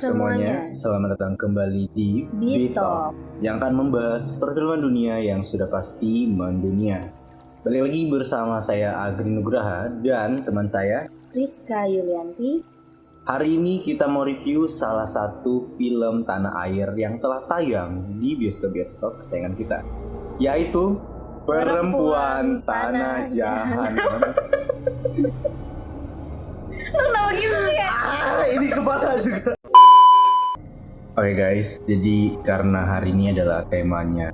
Semuanya, selamat datang kembali di Talk yang akan membahas perfilman dunia yang sudah pasti mendunia. Balik lagi bersama saya Agri Nugraha dan teman saya. Rizka Yulianti. Hari ini kita mau review salah satu film tanah air yang telah tayang di bioskop-bioskop kesayangan kita, yaitu Perempuan, Tanah Jahanam. Lo kenapa gitu sih ya? Ah, ini kepala juga. Oke guys, jadi karena hari ini adalah temanya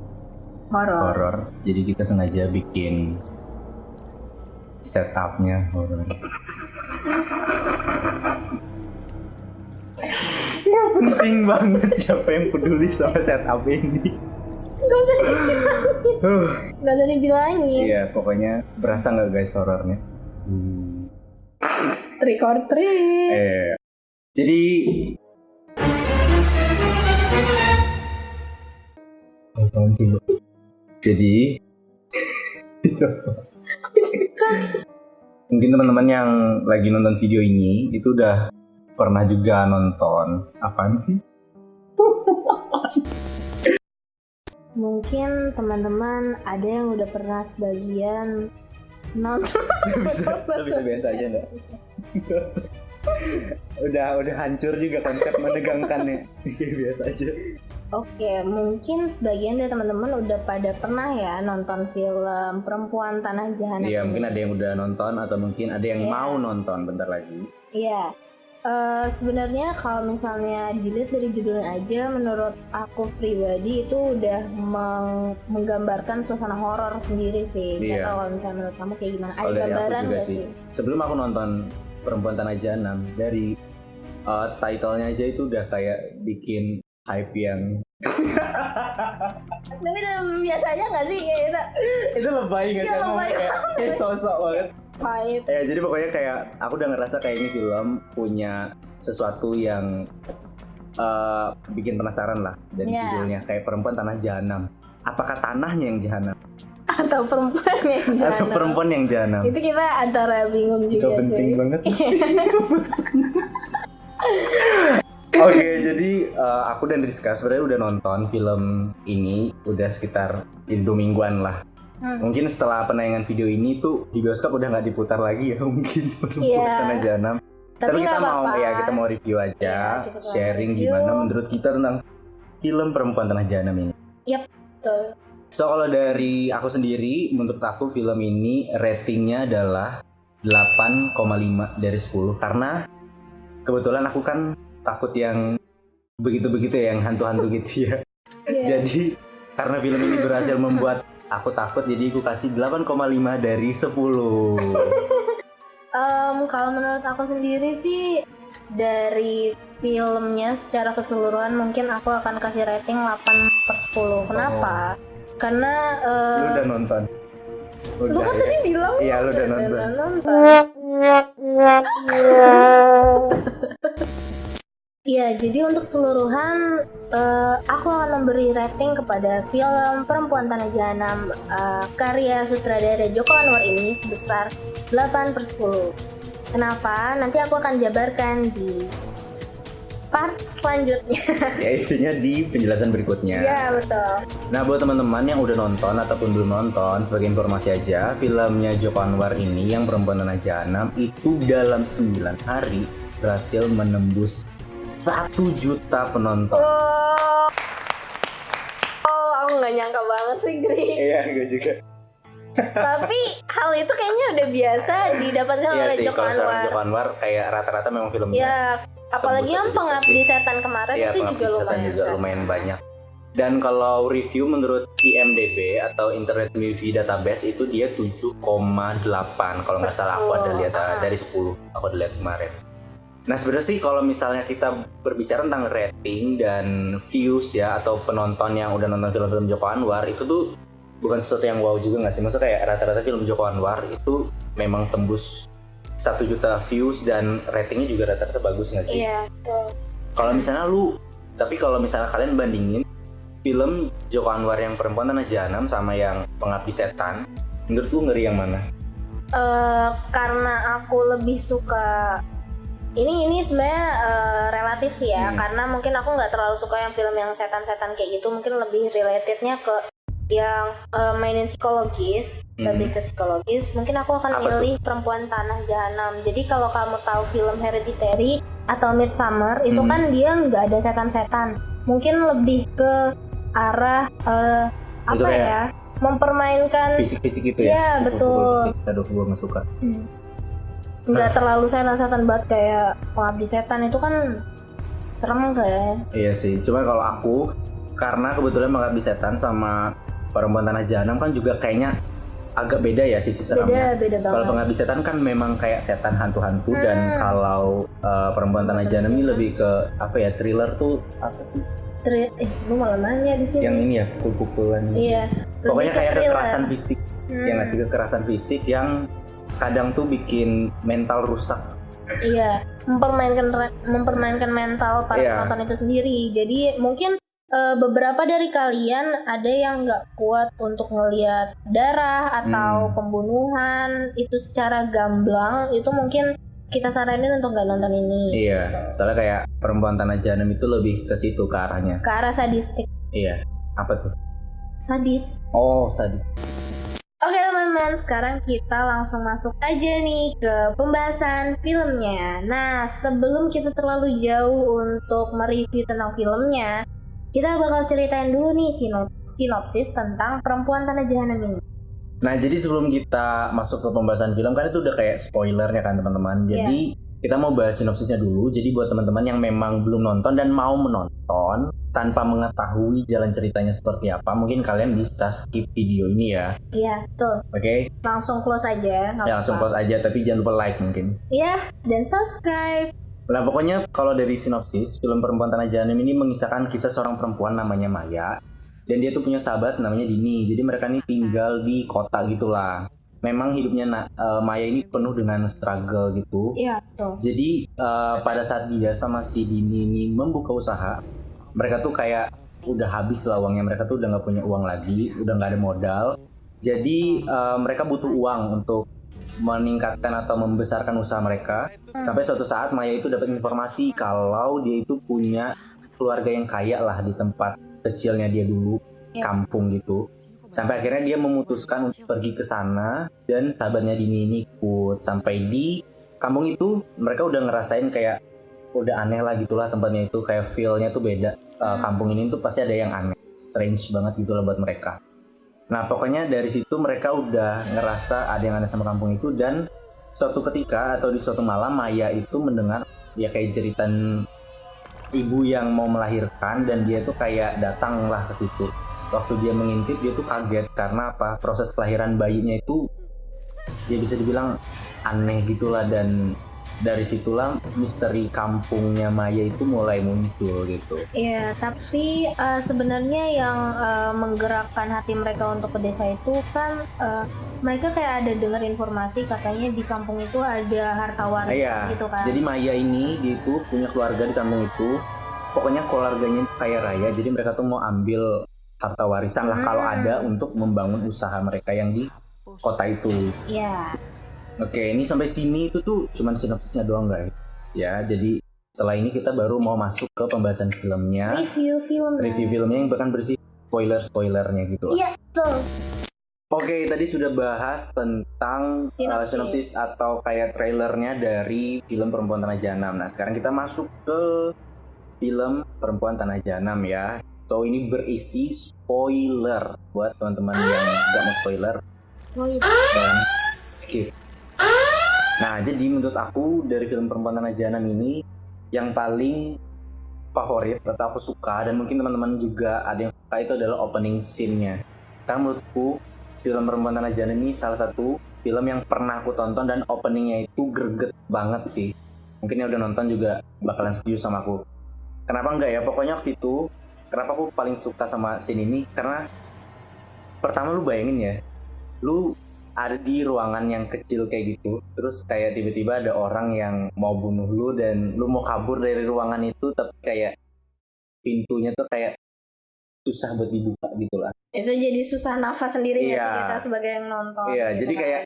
Horor. horor, jadi kita sengaja bikin setupnya horor. Ya, penting banget siapa yang peduli sama setup ini. Gak usah dibilangin. Gak usah dibilangin. Iya, pokoknya berasa nggak guys horornya? Hmm. Trick or treat. Eh, jadi Mbak? Jadi mungkin teman-teman yang lagi nonton video ini itu udah pernah juga nonton apaan sih? Mungkin teman-teman ada yang udah pernah sebagian nonton. bisa, bisa biasa aja enggak? udah udah hancur juga konsep menegangkannya. Iya, biasa aja. Oke, mungkin sebagian dari teman-teman udah pada pernah ya nonton film Perempuan Tanah Jahanam. Iya, mungkin ada yang udah nonton atau mungkin ada yang Iya. mau nonton bentar lagi. Iya. Eh, sebenarnya kalau misalnya dilihat dari judulnya aja, menurut aku pribadi itu udah meng- menggambarkan suasana horor sendiri sih. Iya. tahu kalau misalnya menurut kamu kayak gimana? Ada gambaran nggak sih. sih? Sebelum aku nonton Perempuan Tanah Jahanam dari uh, title-nya aja itu udah kayak bikin hype yang Tapi udah biasa aja nggak sih kayak gitu? itu lebay Iya, sih ngomong lebay kayak, kayak sosok banget. Hype. Ya jadi pokoknya kayak aku udah ngerasa kayak ini film punya sesuatu yang uh, bikin penasaran lah dari Iya. judulnya kayak Perempuan Tanah Jahanam. Apakah tanahnya yang jahanam Atau perempuan yang atau jahanam. perempuan yang jahanam? Itu kita antara bingung Itu juga penting sih. banget. Oke, jadi uh, aku dan Rizka sebenarnya udah nonton film ini udah sekitar ya, dua mingguan lah. Hmm. Mungkin setelah penayangan video ini tuh di bioskop udah nggak diputar lagi ya mungkin perempuan Iya. tanah jahanam. Tapi, Tapi, kita nggak mau apa-apa. ya kita mau review aja, kita mau sharing review. gimana menurut kita tentang film perempuan tanah jahanam ini. Betul. So kalau dari aku sendiri, menurut aku film ini ratingnya adalah 8,5 dari 10 karena kebetulan aku kan takut yang begitu-begitu ya, yang hantu-hantu gitu ya. Iya. Jadi karena film ini berhasil membuat aku takut, jadi aku kasih 8,5 dari 10. Em, kalau menurut aku sendiri sih dari filmnya secara keseluruhan mungkin aku akan kasih rating 8 per 10. Kenapa? Karena eh, Lu udah nonton? lu kan ya? tadi bilang Iya, lu udah udah nonton. nonton. Jadi untuk keseluruhan eh, aku akan memberi rating kepada film Perempuan Tanah Jahanam eh, karya sutradara Joko Anwar ini sebesar 8 per 10. Kenapa? Nanti aku akan jabarkan di part selanjutnya. Ya intinya di penjelasan berikutnya. Iya, betul. Nah buat teman-teman yang udah nonton ataupun belum nonton, sebagai informasi aja, filmnya Joko Anwar ini yang Perempuan Tanah Jahanam itu dalam 9 hari berhasil menembus 1 juta penonton. Oh, oh aku nggak nyangka banget sih, Gri. Iya, gue juga. Tapi hal itu kayaknya udah biasa didapatkan Iya oleh sih, Joko Anwar. Joko Anwar kayak rata-rata memang filmnya. Ya, apalagi yang satu pengabdi setan kemarin Iya, itu juga pengabdi setan lumayan. juga kan. lumayan banyak. Dan kalau review menurut IMDb atau Internet Movie Database itu dia 7,8 kalau nggak salah aku ada 10, lihat ah. dari 10 aku ada lihat kemarin. Nah sebenarnya sih kalau misalnya kita berbicara tentang rating dan views ya atau penonton yang udah nonton film-film Joko Anwar itu tuh bukan sesuatu yang wow juga nggak sih? Maksudnya kayak rata-rata film Joko Anwar itu memang tembus satu juta views dan ratingnya juga rata-rata bagus nggak sih? Iya, betul. Kalau misalnya lu, tapi kalau misalnya kalian bandingin film Joko Anwar yang Perempuan Tanah Jahanam sama yang Pengabdi Setan, menurut lu ngeri yang mana? Eh, karena aku lebih suka ini ini sebenarnya eh, relatif sih ya Hmm. karena mungkin aku nggak terlalu suka yang film yang setan-setan kayak gitu mungkin lebih relatednya ke yang eh, mainin psikologis Hmm. lebih ke psikologis mungkin aku akan Apa tuh? milih perempuan tanah jahanam jadi kalau kamu tahu film Hereditary atau Midsummer itu Hmm. kan dia nggak ada setan-setan mungkin lebih ke arah Itu apa kayak ya mempermainkan Fisik-fisik gitu ya. Pukul-pukul betul. Fisik. Aduh, gue gak suka. Hmm. Nggak terlalu setan-setan banget kayak pengabdi setan itu kan serem kayaknya Iya sih. Cuma kalau aku karena kebetulan mengabdi setan sama perempuan tanah jahanam kan juga kayaknya agak beda ya sisi seramnya. beda beda Kalau banget pengabdi setan kan memang kayak setan hantu-hantu Hmm. dan kalau uh, perempuan tanah jahanam ini lebih ke apa ya thriller tuh apa sih? Tri- eh lu malah nanya di sini Yang ini ya pukul-pukulan. iya Pokoknya kayak thriller. kekerasan fisik, Hmm, yang ngasih kekerasan fisik yang kadang tuh bikin mental rusak. iya mempermainkan mempermainkan mental para Iya. penonton itu sendiri jadi mungkin eh, beberapa dari kalian ada yang nggak kuat untuk ngelihat darah atau Hmm. pembunuhan itu secara gamblang itu mungkin kita saranin untuk nggak nonton ini Iya, soalnya kayak perempuan tanah jahanam itu lebih ke situ ke arahnya. ke arah sadistik Iya. Apa tuh? sadis Oh, sadis. Teman-teman, sekarang kita langsung masuk aja nih ke pembahasan filmnya. Nah, sebelum kita terlalu jauh untuk mereview tentang filmnya, kita bakal ceritain dulu nih sino- sinopsis tentang Perempuan Tanah Jahanam ini. Nah, jadi sebelum kita masuk ke pembahasan film kan itu udah kayak spoilernya kan teman-teman. Jadi kita mau bahas sinopsisnya dulu. Jadi buat teman-teman yang memang belum nonton dan mau menonton tanpa mengetahui jalan ceritanya seperti apa, mungkin kalian bisa skip video ini ya. Iya, betul. Oke? Langsung close aja. Ya langsung pause aja tapi jangan lupa like mungkin. Iya, dan subscribe. Nah pokoknya kalau dari sinopsis film Perempuan Tanah Jahanam ini mengisahkan kisah seorang perempuan namanya Maya dan dia tuh punya sahabat namanya Dini. Jadi mereka ini tinggal di kota gitulah. Memang hidupnya na- eh, Maya ini penuh dengan struggle gitu. Iya, betul. Jadi eh, pada saat dia sama si Dini ini membuka usaha, mereka tuh kayak udah habis lah uangnya. Mereka tuh udah nggak punya uang lagi, udah nggak ada modal. Jadi eh, mereka butuh uang untuk meningkatkan atau membesarkan usaha mereka. Sampai suatu saat Maya itu dapat informasi kalau dia itu punya keluarga yang kaya lah di tempat kecilnya dia dulu, Ya. kampung gitu. Sampai akhirnya dia memutuskan untuk pergi ke sana dan sahabatnya Dini ini ikut. Sampai di kampung itu mereka udah ngerasain kayak udah aneh lah gitulah tempatnya itu kayak feel-nya tuh beda. Uh, kampung ini tuh pasti ada yang aneh, strange banget gitu lah buat mereka. Nah pokoknya dari situ mereka udah ngerasa ada yang aneh sama kampung itu dan suatu ketika atau di suatu malam Maya itu mendengar ya kayak jeritan ibu yang mau melahirkan dan dia tuh kayak datang lah ke situ. Waktu dia mengintip dia tuh kaget karena apa proses kelahiran bayinya itu dia bisa dibilang aneh gitulah dan dari situlah misteri kampungnya Maya itu mulai muncul gitu. Iya, tapi eh, sebenarnya yang eh, menggerakkan hati mereka untuk ke desa itu kan eh, mereka kayak ada dengar informasi katanya di kampung itu ada harta waris iya. gitu kan. Jadi Maya ini dia itu punya keluarga di kampung itu. Pokoknya keluarganya kaya raya. Jadi mereka tuh mau ambil harta warisan lah kalau Hmm. ada untuk membangun usaha mereka yang di kota itu. Iya. Oke, ini sampai sini itu tuh cuman sinopsisnya doang guys. Ya, jadi setelah ini kita baru mau masuk ke pembahasan filmnya. Review film. Review filmnya yang bahkan bersih spoiler-spoilernya gitu. Iya, betul. Oke, tadi sudah bahas tentang uh, Sinopsis. sinopsis atau kayak trailernya dari film Perempuan Tanah Jahanam. Nah, sekarang kita masuk ke film Perempuan Tanah Jahanam ya. So, ini berisi spoiler buat teman-teman yang gak mau spoiler dan skip. Nah, jadi menurut aku dari film Perempuan Tanah Jahanam ini yang paling favorit atau aku suka dan mungkin teman-teman juga ada yang suka itu adalah opening scene-nya. Karena menurutku film Perempuan Tanah Jahanam ini salah satu film yang pernah aku tonton dan openingnya itu greget banget sih. Mungkin yang udah nonton juga bakalan setuju sama aku. Kenapa enggak ya? Pokoknya waktu itu kenapa aku paling suka sama scene ini karena pertama lu bayangin ya, lu ada di ruangan yang kecil kayak gitu terus kayak tiba-tiba ada orang yang mau bunuh lu dan lu mau kabur dari ruangan itu tapi kayak pintunya tuh kayak susah buat dibuka gitu lah Itu jadi susah nafas sendiri sih Iya. kita sebagai yang nonton. iya gitu jadi kan. kayak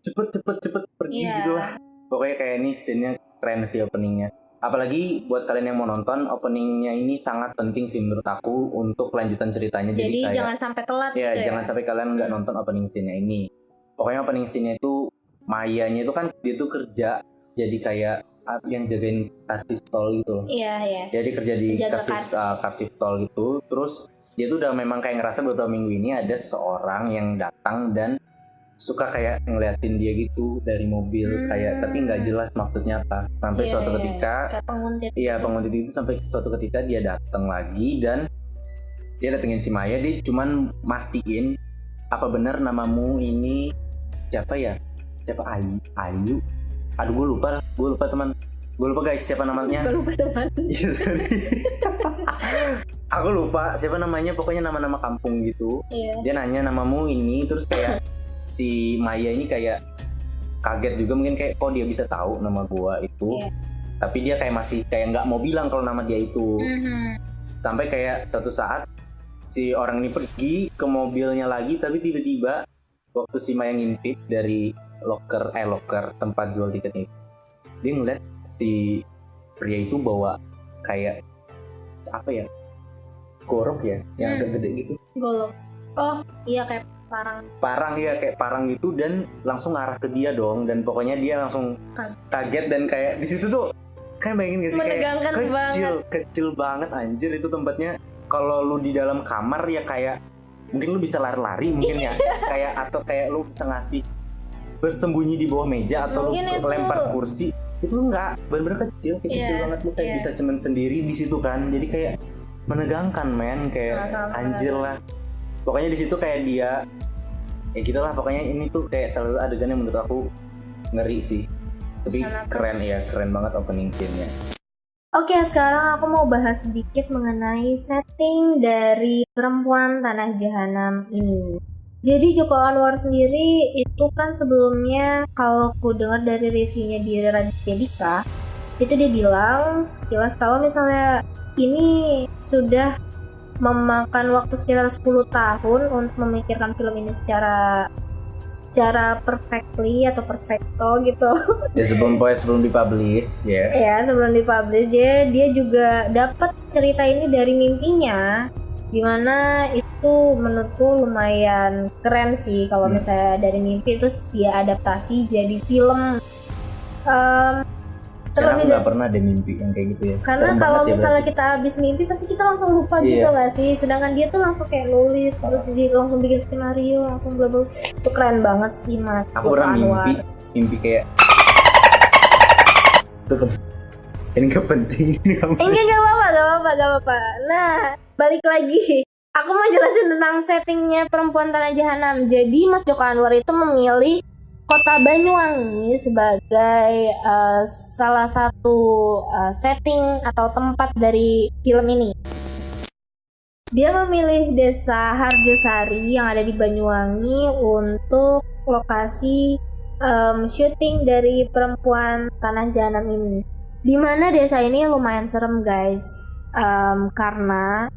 cepet cepet cepet pergi Iya. gitu lah pokoknya kayak ini scene-nya keren sih openingnya apalagi buat kalian yang mau nonton openingnya ini sangat penting sih menurut aku untuk kelanjutan ceritanya. Jadi, Jadi kayak jangan sampai telat ya gitu jangan sampai kalian nggak nonton opening scene-nya ini. Pokoknya opening scene-nya itu Mayanya itu kan dia tuh kerja jadi kayak ah, yang jagain kartis stall gitu Iya, iya. jadi kerja di kartis kartis. uh, kartis stall gitu. Terus dia tuh udah memang kayak ngerasa beberapa minggu ini ada seseorang yang datang dan suka kayak ngeliatin dia gitu dari mobil Hmm. kayak tapi nggak jelas maksudnya apa sampai Iya, suatu iya. ketika Kayak penguntit. iya penguntit itu sampai suatu ketika dia datang lagi dan dia datengin si Maya dia cuman mastiin apa benar namamu ini siapa ya siapa Ayu Ayu aduh gue lupa gue lupa teman gue lupa guys siapa namanya Gue lupa teman. Iya, aku lupa siapa namanya pokoknya nama-nama kampung gitu Iya. dia nanya namamu ini terus kayak si Maya ini kayak kaget juga mungkin kayak kok dia bisa tahu nama gua itu Iya. tapi dia kayak masih kayak nggak mau bilang kalau nama dia itu Mhm. sampai kayak suatu saat si orang ini pergi ke mobilnya lagi tapi tiba-tiba waktu si Maya ngintip dari locker eh locker tempat jual tiket itu dia ngeliat si pria itu bawa kayak apa ya gorok ya yang Hmm. agak gede gitu Golok. Oh, iya kayak parang. parang ya kayak parang gitu dan langsung ngarah ke dia dong dan pokoknya dia langsung Kaget. kaget dan kayak di situ tuh kayak bayangin gak sih kayak kecil kecil banget anjir itu tempatnya. Kalau lu di dalam kamar ya kayak mungkin lu bisa lari-lari mungkin ya. Kayak atau kayak lu bisa ngasih bersembunyi di bawah meja atau Mungkin lu itu- lempar kursi itu enggak. Bener-bener kecil kayak kecil Iya, banget lu kayak iya. bisa cuman sendiri di situ kan. Jadi kayak menegangkan men. Kayak Sama-sama. anjir lah pokoknya di situ kayak dia ya gitulah pokoknya ini tuh kayak salah satu adegan yang menurut aku ngeri sih. Tapi Sangat keren ya keren banget opening scene-nya. Oke, sekarang aku mau bahas sedikit mengenai setting dari perempuan tanah jahanam ini. Jadi Joko Anwar sendiri itu kan sebelumnya kalau aku dengar dari reviewnya di Raditya Dika, itu dia bilang sekilas kalau misalnya ini sudah memakan waktu sekitar 10 tahun untuk memikirkan film ini secara secara perfectly atau perfecto gitu. ya sebelum pokoknya sebelum dipublish ya Ya sebelum dipublish dia dia juga dapat cerita ini dari mimpinya di mana itu menurutku lumayan keren sih kalau Hmm. misalnya dari mimpi terus dia adaptasi jadi film Karena terlebih nggak pernah ada mimpi yang kayak gitu ya karena Serem kalau ya misalnya berarti. kita habis mimpi pasti kita langsung lupa gitu Iya. nggak sih sedangkan dia tuh langsung kayak nulis terus dia langsung bikin skenario langsung bla bla itu keren banget sih mas aku pernah mimpi mimpi kayak itu ini gak penting ini Eh, enggak apa-apa, enggak apa-apa, enggak apa-apa. Nah, balik lagi. Aku mau jelasin tentang settingnya perempuan tanah jahanam. Jadi Mas Joko Anwar itu memilih kota Banyuwangi sebagai eh, salah satu eh, setting atau tempat dari film ini. Dia memilih desa Harjosari yang ada di Banyuwangi untuk lokasi em, syuting dari perempuan tanah jahanam ini. Di mana desa ini lumayan serem guys, Em, karena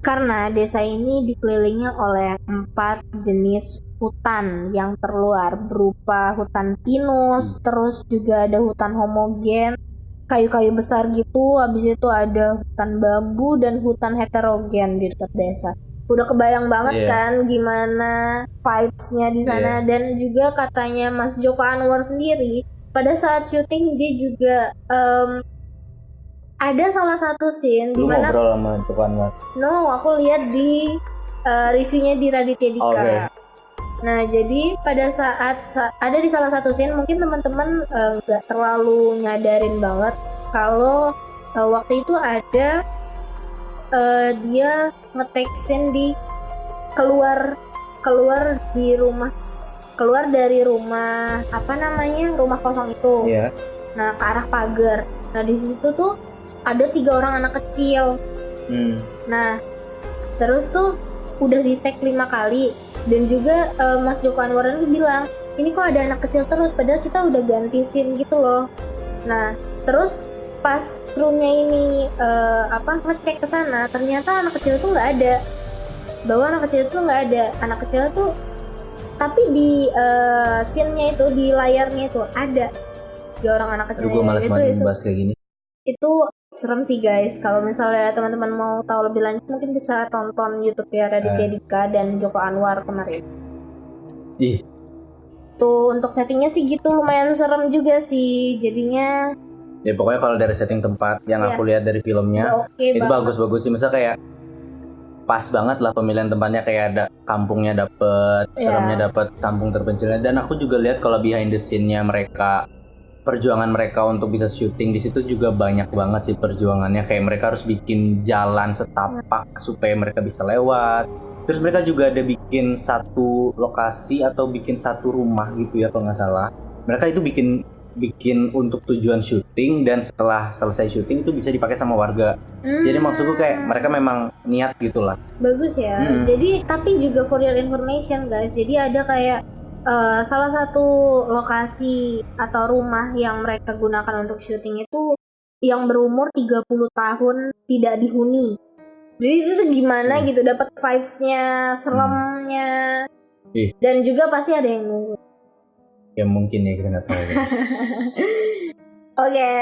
karena desa ini dikelilingi oleh empat jenis hutan yang terluar berupa hutan pinus, terus juga ada hutan homogen, kayu-kayu besar gitu, habis itu ada hutan bambu dan hutan heterogen di dekat desa. Udah kebayang banget Iya. kan gimana vibes-nya di sana dan juga katanya Mas Joko Anwar sendiri pada saat syuting dia juga em, ada salah satu scene di mana ngobrol sama Joko Anwar No, aku lihat di uh, reviewnya di Raditya Dika. Oke. Nah, jadi pada saat sa- ada di salah satu scene mungkin teman-teman uh, nggak terlalu nyadarin banget kalau uh, waktu itu ada uh, dia ngetek scene di keluar keluar di rumah keluar dari rumah apa namanya rumah kosong itu. Iya. Nah, ke arah pagar. Nah, di situ tuh ada tiga orang anak kecil. Hmm. Nah, terus tuh udah di tag lima kali. Dan juga eh, Mas Joko Anwar ini bilang ini kok ada anak kecil terus padahal kita udah ganti scene gitu loh. Nah, terus pas krunya ini eh, apa ngecek ke sana ternyata anak kecil tuh nggak ada. Bahwa anak kecil tuh nggak ada. Anak kecil tuh tapi di eh, scene-nya itu di layarnya itu ada. Tiga orang anak kecil Aduh gue malas itu itu. bahas kayak gini. itu serem sih guys kalau misalnya teman-teman mau tahu lebih lanjut mungkin bisa tonton YouTube ya Raditya Eh. Dika dan Joko Anwar kemarin Ih, tuh untuk settingnya sih gitu lumayan serem juga sih jadinya ya pokoknya kalau dari setting tempat yang Iya. aku lihat dari filmnya oke itu banget. bagus-bagus sih misalnya kayak pas banget lah pemilihan tempatnya kayak ada kampungnya dapet Iya. seremnya dapet kampung terpencilnya dan aku juga lihat kalau behind the scene-nya mereka perjuangan mereka untuk bisa syuting di situ juga banyak banget sih perjuangannya. Kayak mereka harus bikin jalan setapak supaya mereka bisa lewat. Terus mereka juga ada bikin satu lokasi atau bikin satu rumah gitu ya kalau nggak salah. Mereka itu bikin bikin untuk tujuan syuting dan setelah selesai syuting itu bisa dipakai sama warga. Hmm, jadi maksudku kayak mereka memang niat gitu lah. bagus ya. Hmm. jadi tapi juga for your information guys. Jadi ada kayak eh, salah satu lokasi atau rumah yang mereka gunakan untuk syuting itu yang berumur 30 tahun tidak dihuni jadi itu tuh gimana Hmm. gitu dapat vibes-nya seremnya Ih. dan juga pasti ada yang nunggu Ya mungkin ya kita nggak tahu. guys. oke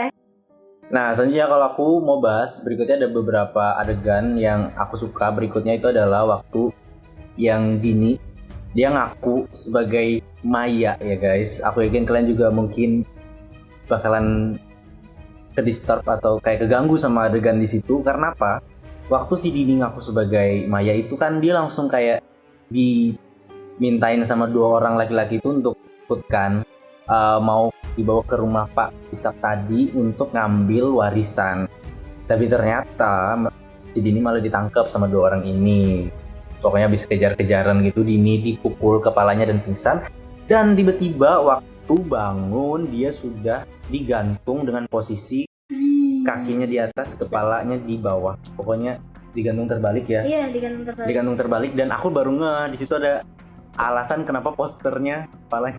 nah selanjutnya kalau aku mau bahas berikutnya ada beberapa adegan yang aku suka. Berikutnya itu adalah waktu yang Dini dia ngaku sebagai Maya ya guys. Aku yakin kalian juga mungkin bakalan ke disturb atau kayak keganggu sama adegan di situ karena apa? Waktu si Dini ngaku sebagai Maya itu kan dia langsung kayak dimintain sama dua orang laki-laki itu untuk ikutkan uh, mau dibawa ke rumah Pak Isak tadi untuk ngambil warisan. Tapi ternyata si Dini malah ditangkap sama dua orang ini. Pokoknya bisa kejar-kejaran gitu, Dini dipukul kepalanya dan pingsan. Dan tiba-tiba waktu bangun dia sudah digantung dengan posisi kakinya di atas, kepalanya di bawah. Pokoknya digantung terbalik ya. iya digantung terbalik Digantung terbalik dan aku baru nge di situ ada alasan kenapa posternya kepalanya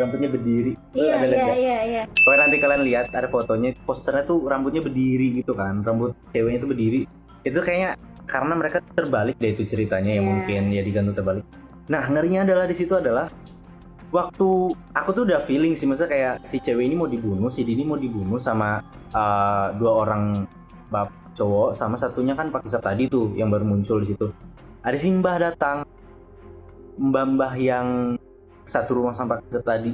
rambutnya berdiri. iya Ada iya iya iya Pokoknya nanti kalian lihat ada fotonya posternya tuh rambutnya berdiri gitu kan rambut ceweknya tuh berdiri itu kayaknya karena mereka terbalik deh itu ceritanya ya Iya. mungkin ya digantung terbalik. Nah ngerinya adalah di situ adalah waktu aku tuh udah feeling sih maksudnya kayak si cewek ini mau dibunuh si Dini mau dibunuh sama uh, dua orang bab cowok sama satunya kan Pak Kisap tadi tuh yang baru muncul di situ. Ada si Mbah datang mbah-mbah yang satu rumah sama Pak tadi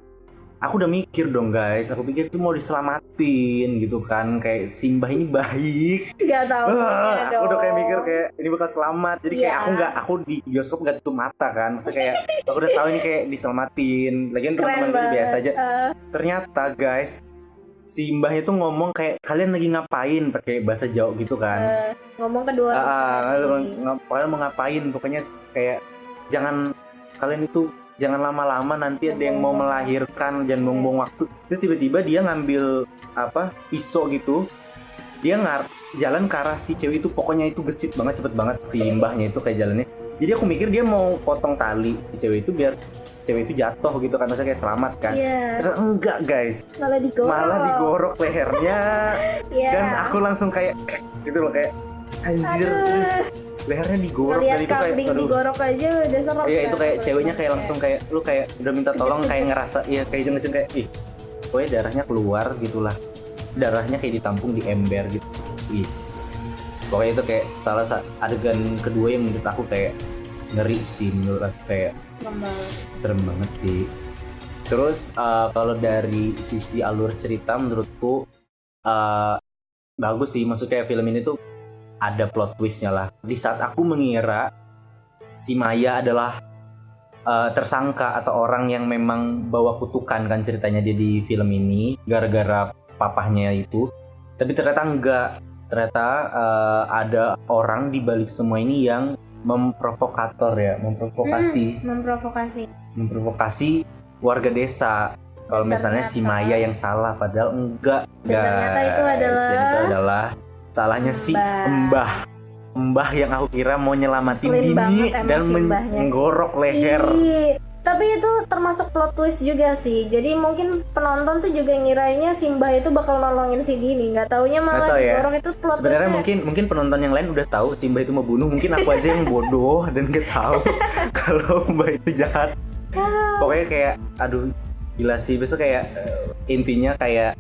aku udah mikir dong guys. Aku pikir tuh mau diselamatin gitu kan. Kayak Simbah ini baik. Nggak tahu kayaknya aku udah kayak dong. mikir kayak ini bakal selamat. Jadi kayak Iya. aku nggak aku di bioskop nggak tutup mata kan. Maksudnya kayak aku udah tahu ini kayak diselamatin. Lagian teman-teman gue biasa aja. Eh, ternyata guys si mbahnya tuh ngomong kayak kalian lagi ngapain? pakai bahasa Jawa gitu kan. Eh, ngomong kedua ngap- kalian mau ngapain? Pokoknya kayak jangan kalian itu jangan lama-lama nanti ada yang mau melahirkan jangan buang-buang waktu. Terus tiba-tiba dia ngambil apa pisau gitu. Dia ngar jalan ke arah si cewek itu. Pokoknya itu gesit banget cepet banget si mbahnya itu kayak jalannya. Jadi aku mikir dia mau potong tali si cewek itu biar cewek itu jatuh gitu kan. Maksudnya kayak selamat kan. Iya, Ternyata enggak guys. Malah digorok. malah digorok lehernya. Iya. dan aku langsung kayak gitu loh kayak anjir. Aduh, lehernya digorok dan itu kayak kambing digorok aja udah serem. Iya itu kan? kayak ceweknya kayak langsung kayak lu kayak udah minta tolong kayak ngerasa iya kayak jeng-jeng kayak ih pokoknya darahnya keluar gitulah darahnya kayak ditampung di ember gitu ih pokoknya itu kayak salah sa- adegan kedua yang menurut aku kayak ngeri sih menurut aku kayak Serem banget. sih terus eh, kalau dari sisi alur cerita menurutku eh, bagus sih maksudnya film ini tuh ada plot twistnya lah. Di saat aku mengira si Maya adalah eh, tersangka atau orang yang memang bawa kutukan kan ceritanya dia di film ini gara-gara papahnya itu tapi ternyata enggak. Ternyata eh, ada orang di balik semua ini yang memprovokator ya memprovokasi. Memprovokasi. memprovokasi warga desa. Kalau misalnya si Ternyata- Maya yang salah padahal enggak Dan ternyata guys. itu adalah- itu adalah salahnya si Mbah. Mbah. Yang aku kira mau nyelamatin Ngeselin Dini dan si menggorok leher. Ih, tapi itu termasuk plot twist juga sih. Jadi mungkin penonton tuh juga ngiranya si Mbah itu bakal nolongin si Dini. Nggak taunya malah tahu ya. itu plot sebenarnya mungkin mungkin penonton yang lain udah tahu si Mbah itu mau bunuh. Mungkin aku aja yang bodoh dan gak tahu kalau Mbah itu jahat. Pokoknya kayak aduh gila sih. Besok kayak eh, intinya kayak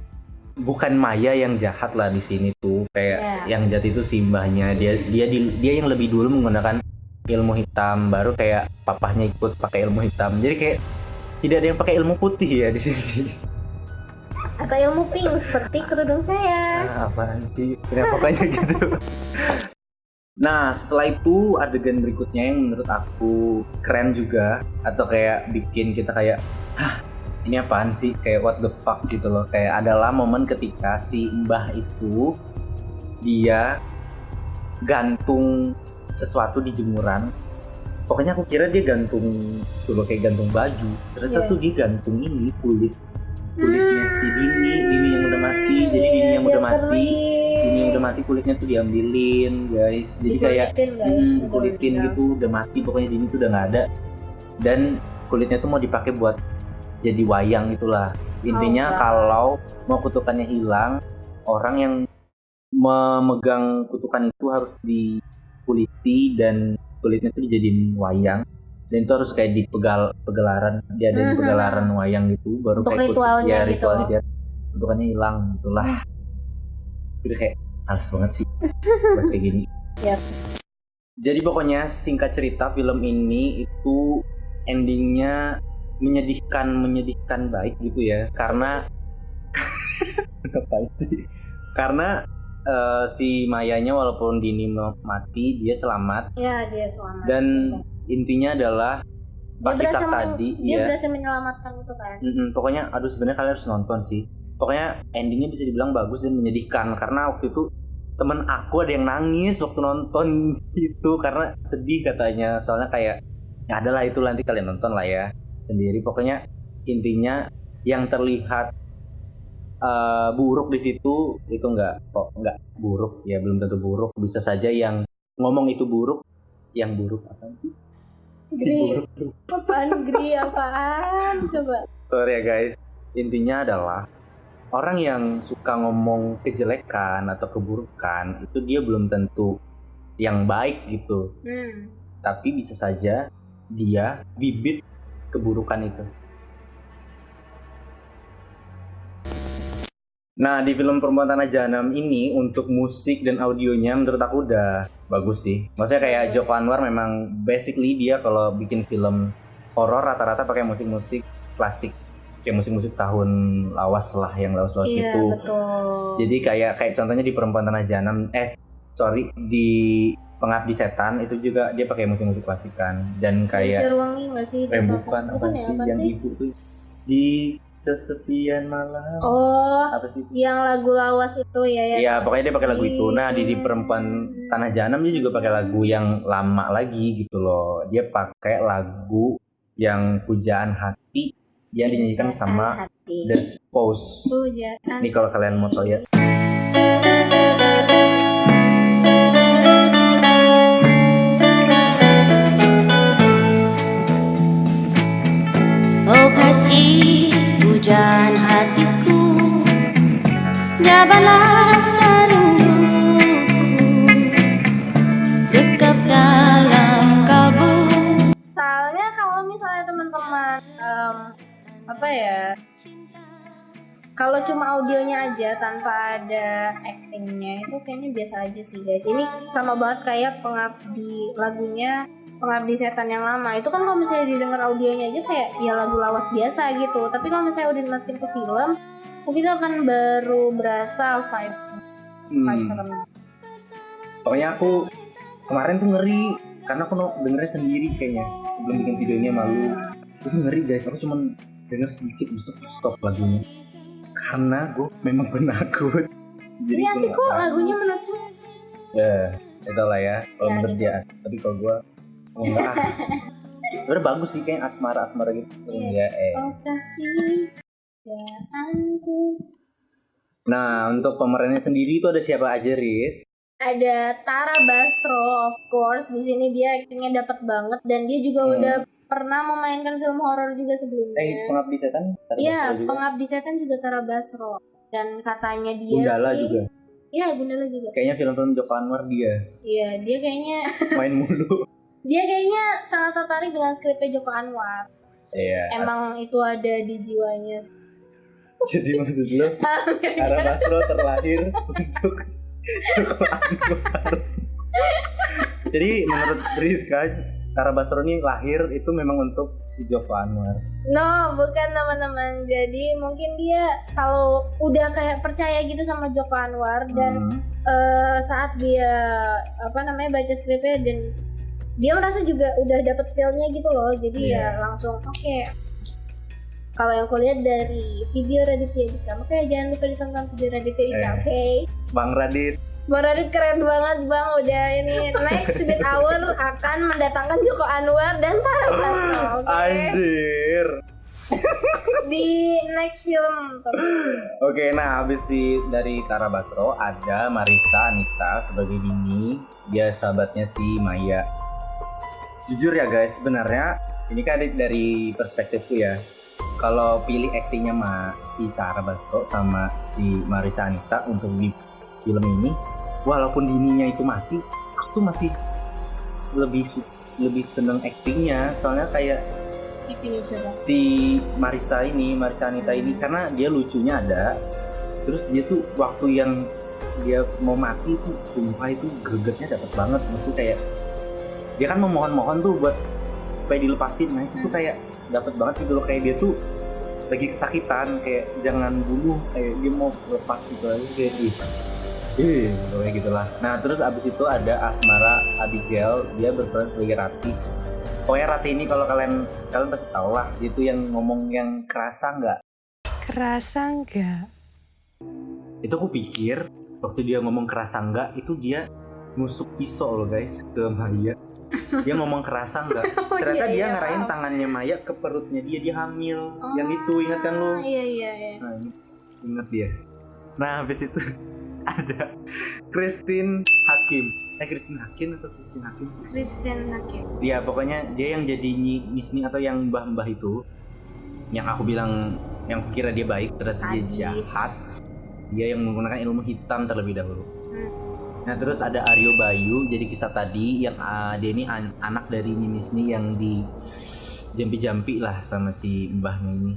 bukan Maya yang jahat lah di sini tuh. Kayak Ya. yang jahat itu si mbahnya. Dia dia di- dia yang lebih dulu menggunakan ilmu hitam baru kayak papahnya ikut pakai ilmu hitam. Jadi kayak tidak ada yang pakai ilmu putih ya di sini. Atau ilmu pink seperti kerudung saya. Ah, apaan sih? Ya pokoknya gitu? Nah setelah itu adegan berikutnya yang menurut aku keren juga. Atau kayak bikin kita kayak hah ini apaan sih? Kayak what the fuck gitu loh. Kayak adalah momen ketika si mbah itu dia gantung sesuatu di jemuran. Pokoknya aku kira dia gantung tuh loh, kayak gantung baju. Ternyata Iya. tuh dia gantung ini kulit. Kulitnya si Dini Dini yang udah mati. Jadi Iya, Dini yang udah mati. Dini yang udah mati kulitnya tuh diambilin guys. Jadi kayak guys. hmm, kulitin gitu udah mati. Pokoknya Dini tuh udah nggak ada. Dan kulitnya tuh mau dipakai buat jadi wayang itulah intinya Oh, kalau mau kutukannya hilang orang yang memegang kutukan itu harus dikuliti dan kulitnya tuh dijadiin wayang dan itu harus kayak di pegal pegelaran dia ada di Mhm. pegelaran wayang gitu baru Untuk kayak ritualnya ya gitu. ritualnya biar kutukannya hilang gitulah udah kayak males banget sih pas kayak gini Yap. jadi pokoknya singkat cerita film ini itu endingnya menyedihkan menyedihkan baik gitu ya. Karena Ngapain sih? karena eh, si Mayanya walaupun Dini mati dia selamat. Ya dia selamat. dan intinya adalah dia Pak berhasil Isak tadi dia ya berhasil menyelamatkan itu kan. Mm-mm, pokoknya aduh sebenarnya kalian harus nonton sih. Pokoknya endingnya bisa dibilang bagus dan menyedihkan. Karena waktu itu temen aku ada yang nangis waktu nonton itu karena sedih katanya. Soalnya kayak ya adalah itu nanti kalian nonton lah ya sendiri. Pokoknya intinya yang terlihat eh, buruk di situ itu enggak kok enggak buruk. Ya belum tentu buruk. Bisa saja yang ngomong itu buruk. Yang buruk apa sih? Si Gri, buruk. Tuh apaan Gri, apaan? Coba. sorry ya guys. Intinya adalah orang yang suka ngomong kejelekan atau keburukan itu dia belum tentu yang baik gitu. Hmm. tapi bisa saja dia bibit keburukan itu Nah di film Perempuan Tanah Jahanam ini untuk musik dan audionya menurut aku udah bagus sih. Maksudnya kayak Bagus. Joko Anwar memang basically dia kalau bikin film horor rata-rata pakai musik-musik klasik kayak musik-musik tahun lawas lah yang lawas-lawas Iya, gitu. betul. Jadi kayak kayak contohnya di Perempuan Tanah Jahanam eh sorry di Pengabdi Setan itu juga dia pakai musik-musik klasik kan dan kayak Di Ruangi nggak sih? eh bukan apa ya, sih apa yang ibu tuh di kesepian malam Oh, apa sih yang lagu lawas itu ya ya. Iya, pokoknya dia pakai lagu itu. Nah, di, di perempuan Tanah Jahanam dia juga pakai lagu yang lama lagi gitu loh. Dia pakai lagu yang pujaan hati yang dinyanyikan sama hati. The Spouse. Pujaan. Ini kalau kalian mau tahu ya. Kasih hujan hatiku Jabalah rasa Dekap dalam kabut Soalnya kalau misalnya teman-teman em, apa ya? Kalau cuma audionya aja tanpa ada actingnya itu kayaknya biasa aja sih guys. Ini sama banget kayak pengabdi lagunya pengabdi setan yang lama itu kan kalau misalnya didengar audionya aja kayak ya lagu lawas biasa gitu. Tapi kalau misalnya udah dimasukin ke film mungkin akan baru berasa vibes vibes Hmm. seremnya. Pokoknya aku kemarin tuh ngeri karena aku dengernya sendiri kayaknya sebelum bikin videonya malu. Itu ngeri guys. Aku cuman denger sedikit bisa stop lagunya karena gue memang penakut. Jadi gua asik nggak kok lagunya menurutku. Ya, itu lah ya. Kalau Ya, menurut gitu. dia. Tapi kalau gue, oh enggak. Sebenarnya bagus sih kayak asmara-asmara gitu. Iya. Ya, eh. Oh kasih jalanku. Nah, untuk pemerannya sendiri itu ada siapa aja, Riz? ada Tara Basro of course di sini dia actingnya dapat banget dan dia juga Hmm. udah pernah memainkan film horor juga Eh, sebelumnya. pengabdi setan? Iya, pengabdi setan juga Tara Basro dan katanya dia Gundala sih juga. Iya, Gundala juga. Kayaknya film-film Joko Anwar dia Iya, dia kayaknya main mulu. dia kayaknya sangat tertarik dengan skripnya Joko Anwar. Iya. emang itu ada di jiwanya Jadi maksud lo Tara Basro terlahir untuk Joko Anwar. Jadi menurut Rizka Tara Basro ini lahir itu memang untuk si Joko Anwar. No, bukan teman-teman. Jadi mungkin dia kalau udah kayak percaya gitu sama Joko Anwar dan Hmm. eh, saat dia apa namanya baca skripnya dan dia merasa juga udah dapet feel-nya gitu loh. Jadi Iya. ya langsung oke. Kalau yang aku lihat dari video Raditya Dika, oke jangan lupa ditonton video Raditya Dika, Eh. oke? Bang Radit, Bang Radit keren banget bang, udah ini next bit hour akan mendatangkan Joko Anwar dan Tara Basro, oke? anjir. Di next film, Oke, nah habis si dari Tara Basro ada Marisa Anita sebagai Dini. Dia sahabatnya si Maya. Jujur ya guys, sebenarnya ini kan dari perspektifku ya. Kalau pilih aktingnya ma si Tara Basro sama si Marisa Anita untuk di film ini, walaupun Dininya itu mati, aku tuh masih lebih lebih seneng aktingnya. Soalnya kayak si Marisa ini, Marisa Anita ini karena dia lucunya ada. Terus dia tuh waktu yang dia mau mati tuh sumpah itu gregetnya dapat banget. Maksudnya kayak dia kan memohon-mohon tuh buat supaya dilepasin. Nah itu tuh kayak dapat banget gitu loh kayak dia tuh lagi kesakitan kayak jangan bunuh kayak dia mau lepas gitu aja kayak ih ih kayak gitulah. Nah terus abis itu ada Asmara Abigail dia berperan sebagai Rati. Pokoknya Rati ini kalau kalian kalian pasti tahu lah dia tuh yang ngomong yang kerasa nggak? Kerasa nggak? itu aku pikir waktu dia ngomong kerasa nggak itu dia nusuk pisau loh guys ke Maya dia ngomong kerasa nggak Oh, ternyata iya, dia iya, ngarahin paham. tangannya Maya ke perutnya dia dia hamil yang Oh, itu ingat kan lo Iya iya iya. nah ini inget dia nah habis itu ada Christine Hakim eh Christine Hakim atau Christine Hakim sih Kristen Hakim. ya pokoknya dia yang jadi Misni atau yang mbah-mbah itu yang aku bilang yang kira dia baik terus dia jahat dia yang menggunakan ilmu hitam terlebih dahulu. Nah terus ada Aryo Bayu jadi kisah tadi yang ah, dia ini an- anak dari Nyi Misni yang di jampi-jampi lah sama si mbahnya ini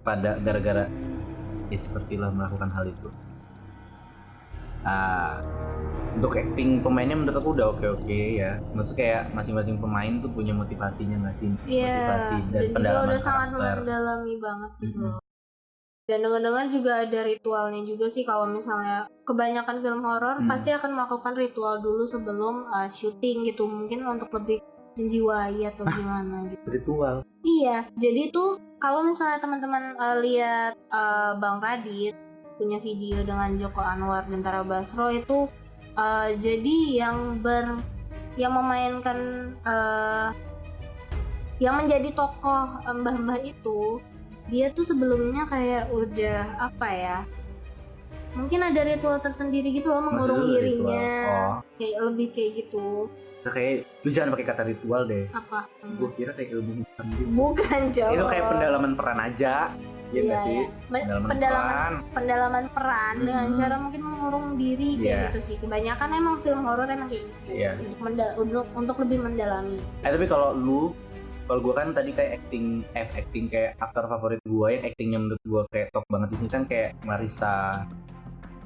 pada gara-gara ya sepertilah melakukan hal itu ah untuk acting pemainnya menurut aku udah oke oke ya maksud kayak masing-masing pemain tuh punya motivasinya nggak sih Iya. motivasi dan, Dan juga pendalaman udah sangat karakter mendalami banget gitu. Mhm. loh. Dan dengar-dengar juga ada ritualnya juga sih kalau misalnya kebanyakan film horor Hmm. pasti akan melakukan ritual dulu sebelum uh, syuting gitu mungkin untuk lebih menjiwai atau gimana gitu. ritual Iya, jadi tuh kalau misalnya teman-teman uh, lihat uh, Bang Radit punya video dengan Joko Anwar dan Tara Basro itu uh, jadi yang ber yang memainkan uh, yang menjadi tokoh mbah-mbah itu dia tuh sebelumnya kayak udah apa ya mungkin ada ritual tersendiri gitu loh mengurung Maksudnya dirinya. Ritual. oh. Kayak lebih kayak gitu. Itu kayak lu jangan pakai kata ritual deh. Apa? Gue kira kayak ilmu hitam gitu. Bukan jauh itu kayak pendalaman peran aja. Ya nggak sih? Men- pendalaman, pendalaman peran. pendalaman peran dengan Mhm. cara mungkin mengurung diri kayak Iya. gitu sih. Kebanyakan emang film horor emang kayak gitu. Iya. untuk, menda- untuk untuk lebih mendalami. Eh tapi kalau lu kalau gue kan tadi kayak acting eh acting kayak aktor favorit gue yang actingnya menurut gue kayak top banget. Di sini kan kayak Marisa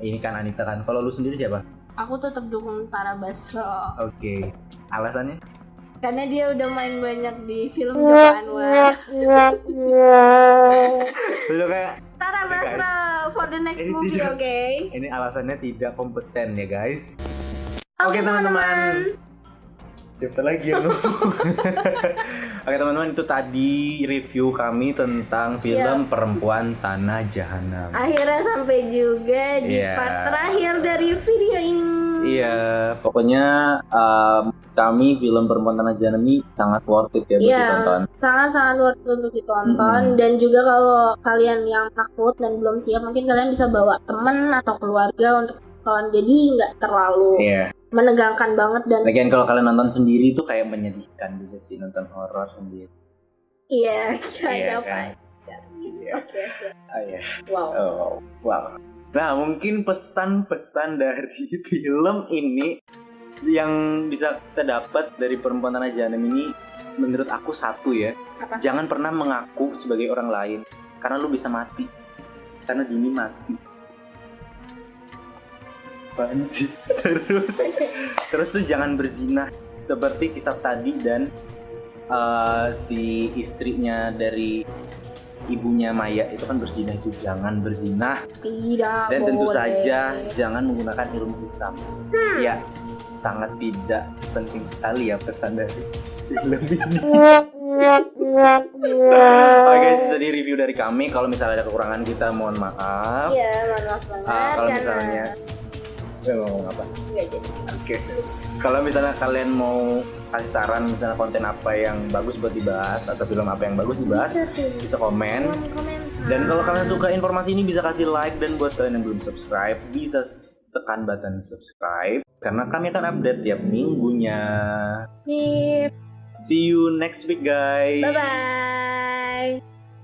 ini kan Anita kan. Kalau lu sendiri siapa? Aku tetap dukung Tara Basro. Oke. Alasannya? Karena dia udah main banyak di film Joko Anwar lu kayak Tara Basro for the next Ini movie oke? ini alasannya tidak kompeten ya guys. Oke, Oke, teman-teman. Cepet lagi ya lu. Oke teman-teman itu tadi review kami tentang film Perempuan Tanah Jahanam. akhirnya sampai juga di Iya. part terakhir dari video ini Iya, pokoknya um, kami film Perempuan Tanah Jahanam ini sangat worth it ya buat Iya. ditonton. sangat-sangat worth it untuk ditonton Mm-mm. dan juga kalau kalian yang takut dan belum siap mungkin kalian bisa bawa temen atau keluarga untuk kawan jadi nggak terlalu Iya. Menegangkan banget dan Lagian kalau kalian nonton sendiri itu kayak menyedihkan juga sih nonton horor sendiri. iya kira Iya, apa kan? Iya. oke. Oh iya. wow Oh, wow. Nah, mungkin pesan-pesan dari film ini yang bisa kita dapat dari Perempuan Tanah Jahanam ini menurut aku satu ya Apa? jangan pernah mengaku sebagai orang lain karena lu bisa mati karena dini mati Apaan sih? terus terus tuh jangan berzina seperti kisah tadi dan eh, si istrinya dari ibunya Maya itu kan berzina itu jangan berzina Tidak dan tentu boleh. saja jangan menggunakan ilmu hitam ya sangat tidak penting sekali ya pesan dari film ini Oke guys, itu tadi review dari kami. Kalau misalnya ada kekurangan kita, mohon maaf. Iya, mohon maaf banget. Ah, kalau karena misalnya, Gue ngomong apa? nggak jadi. Oke. Kalau misalnya kalian mau kasih saran, misalnya konten apa yang bagus buat dibahas atau film apa yang bagus dibahas, Bisa tuh. bisa komen. Komen. Dan kalau kalian suka informasi ini, bisa kasih like dan buat kalian yang belum subscribe, bisa tekan button subscribe karena kami akan update tiap minggunya. Sip. See you next week, guys. Bye bye.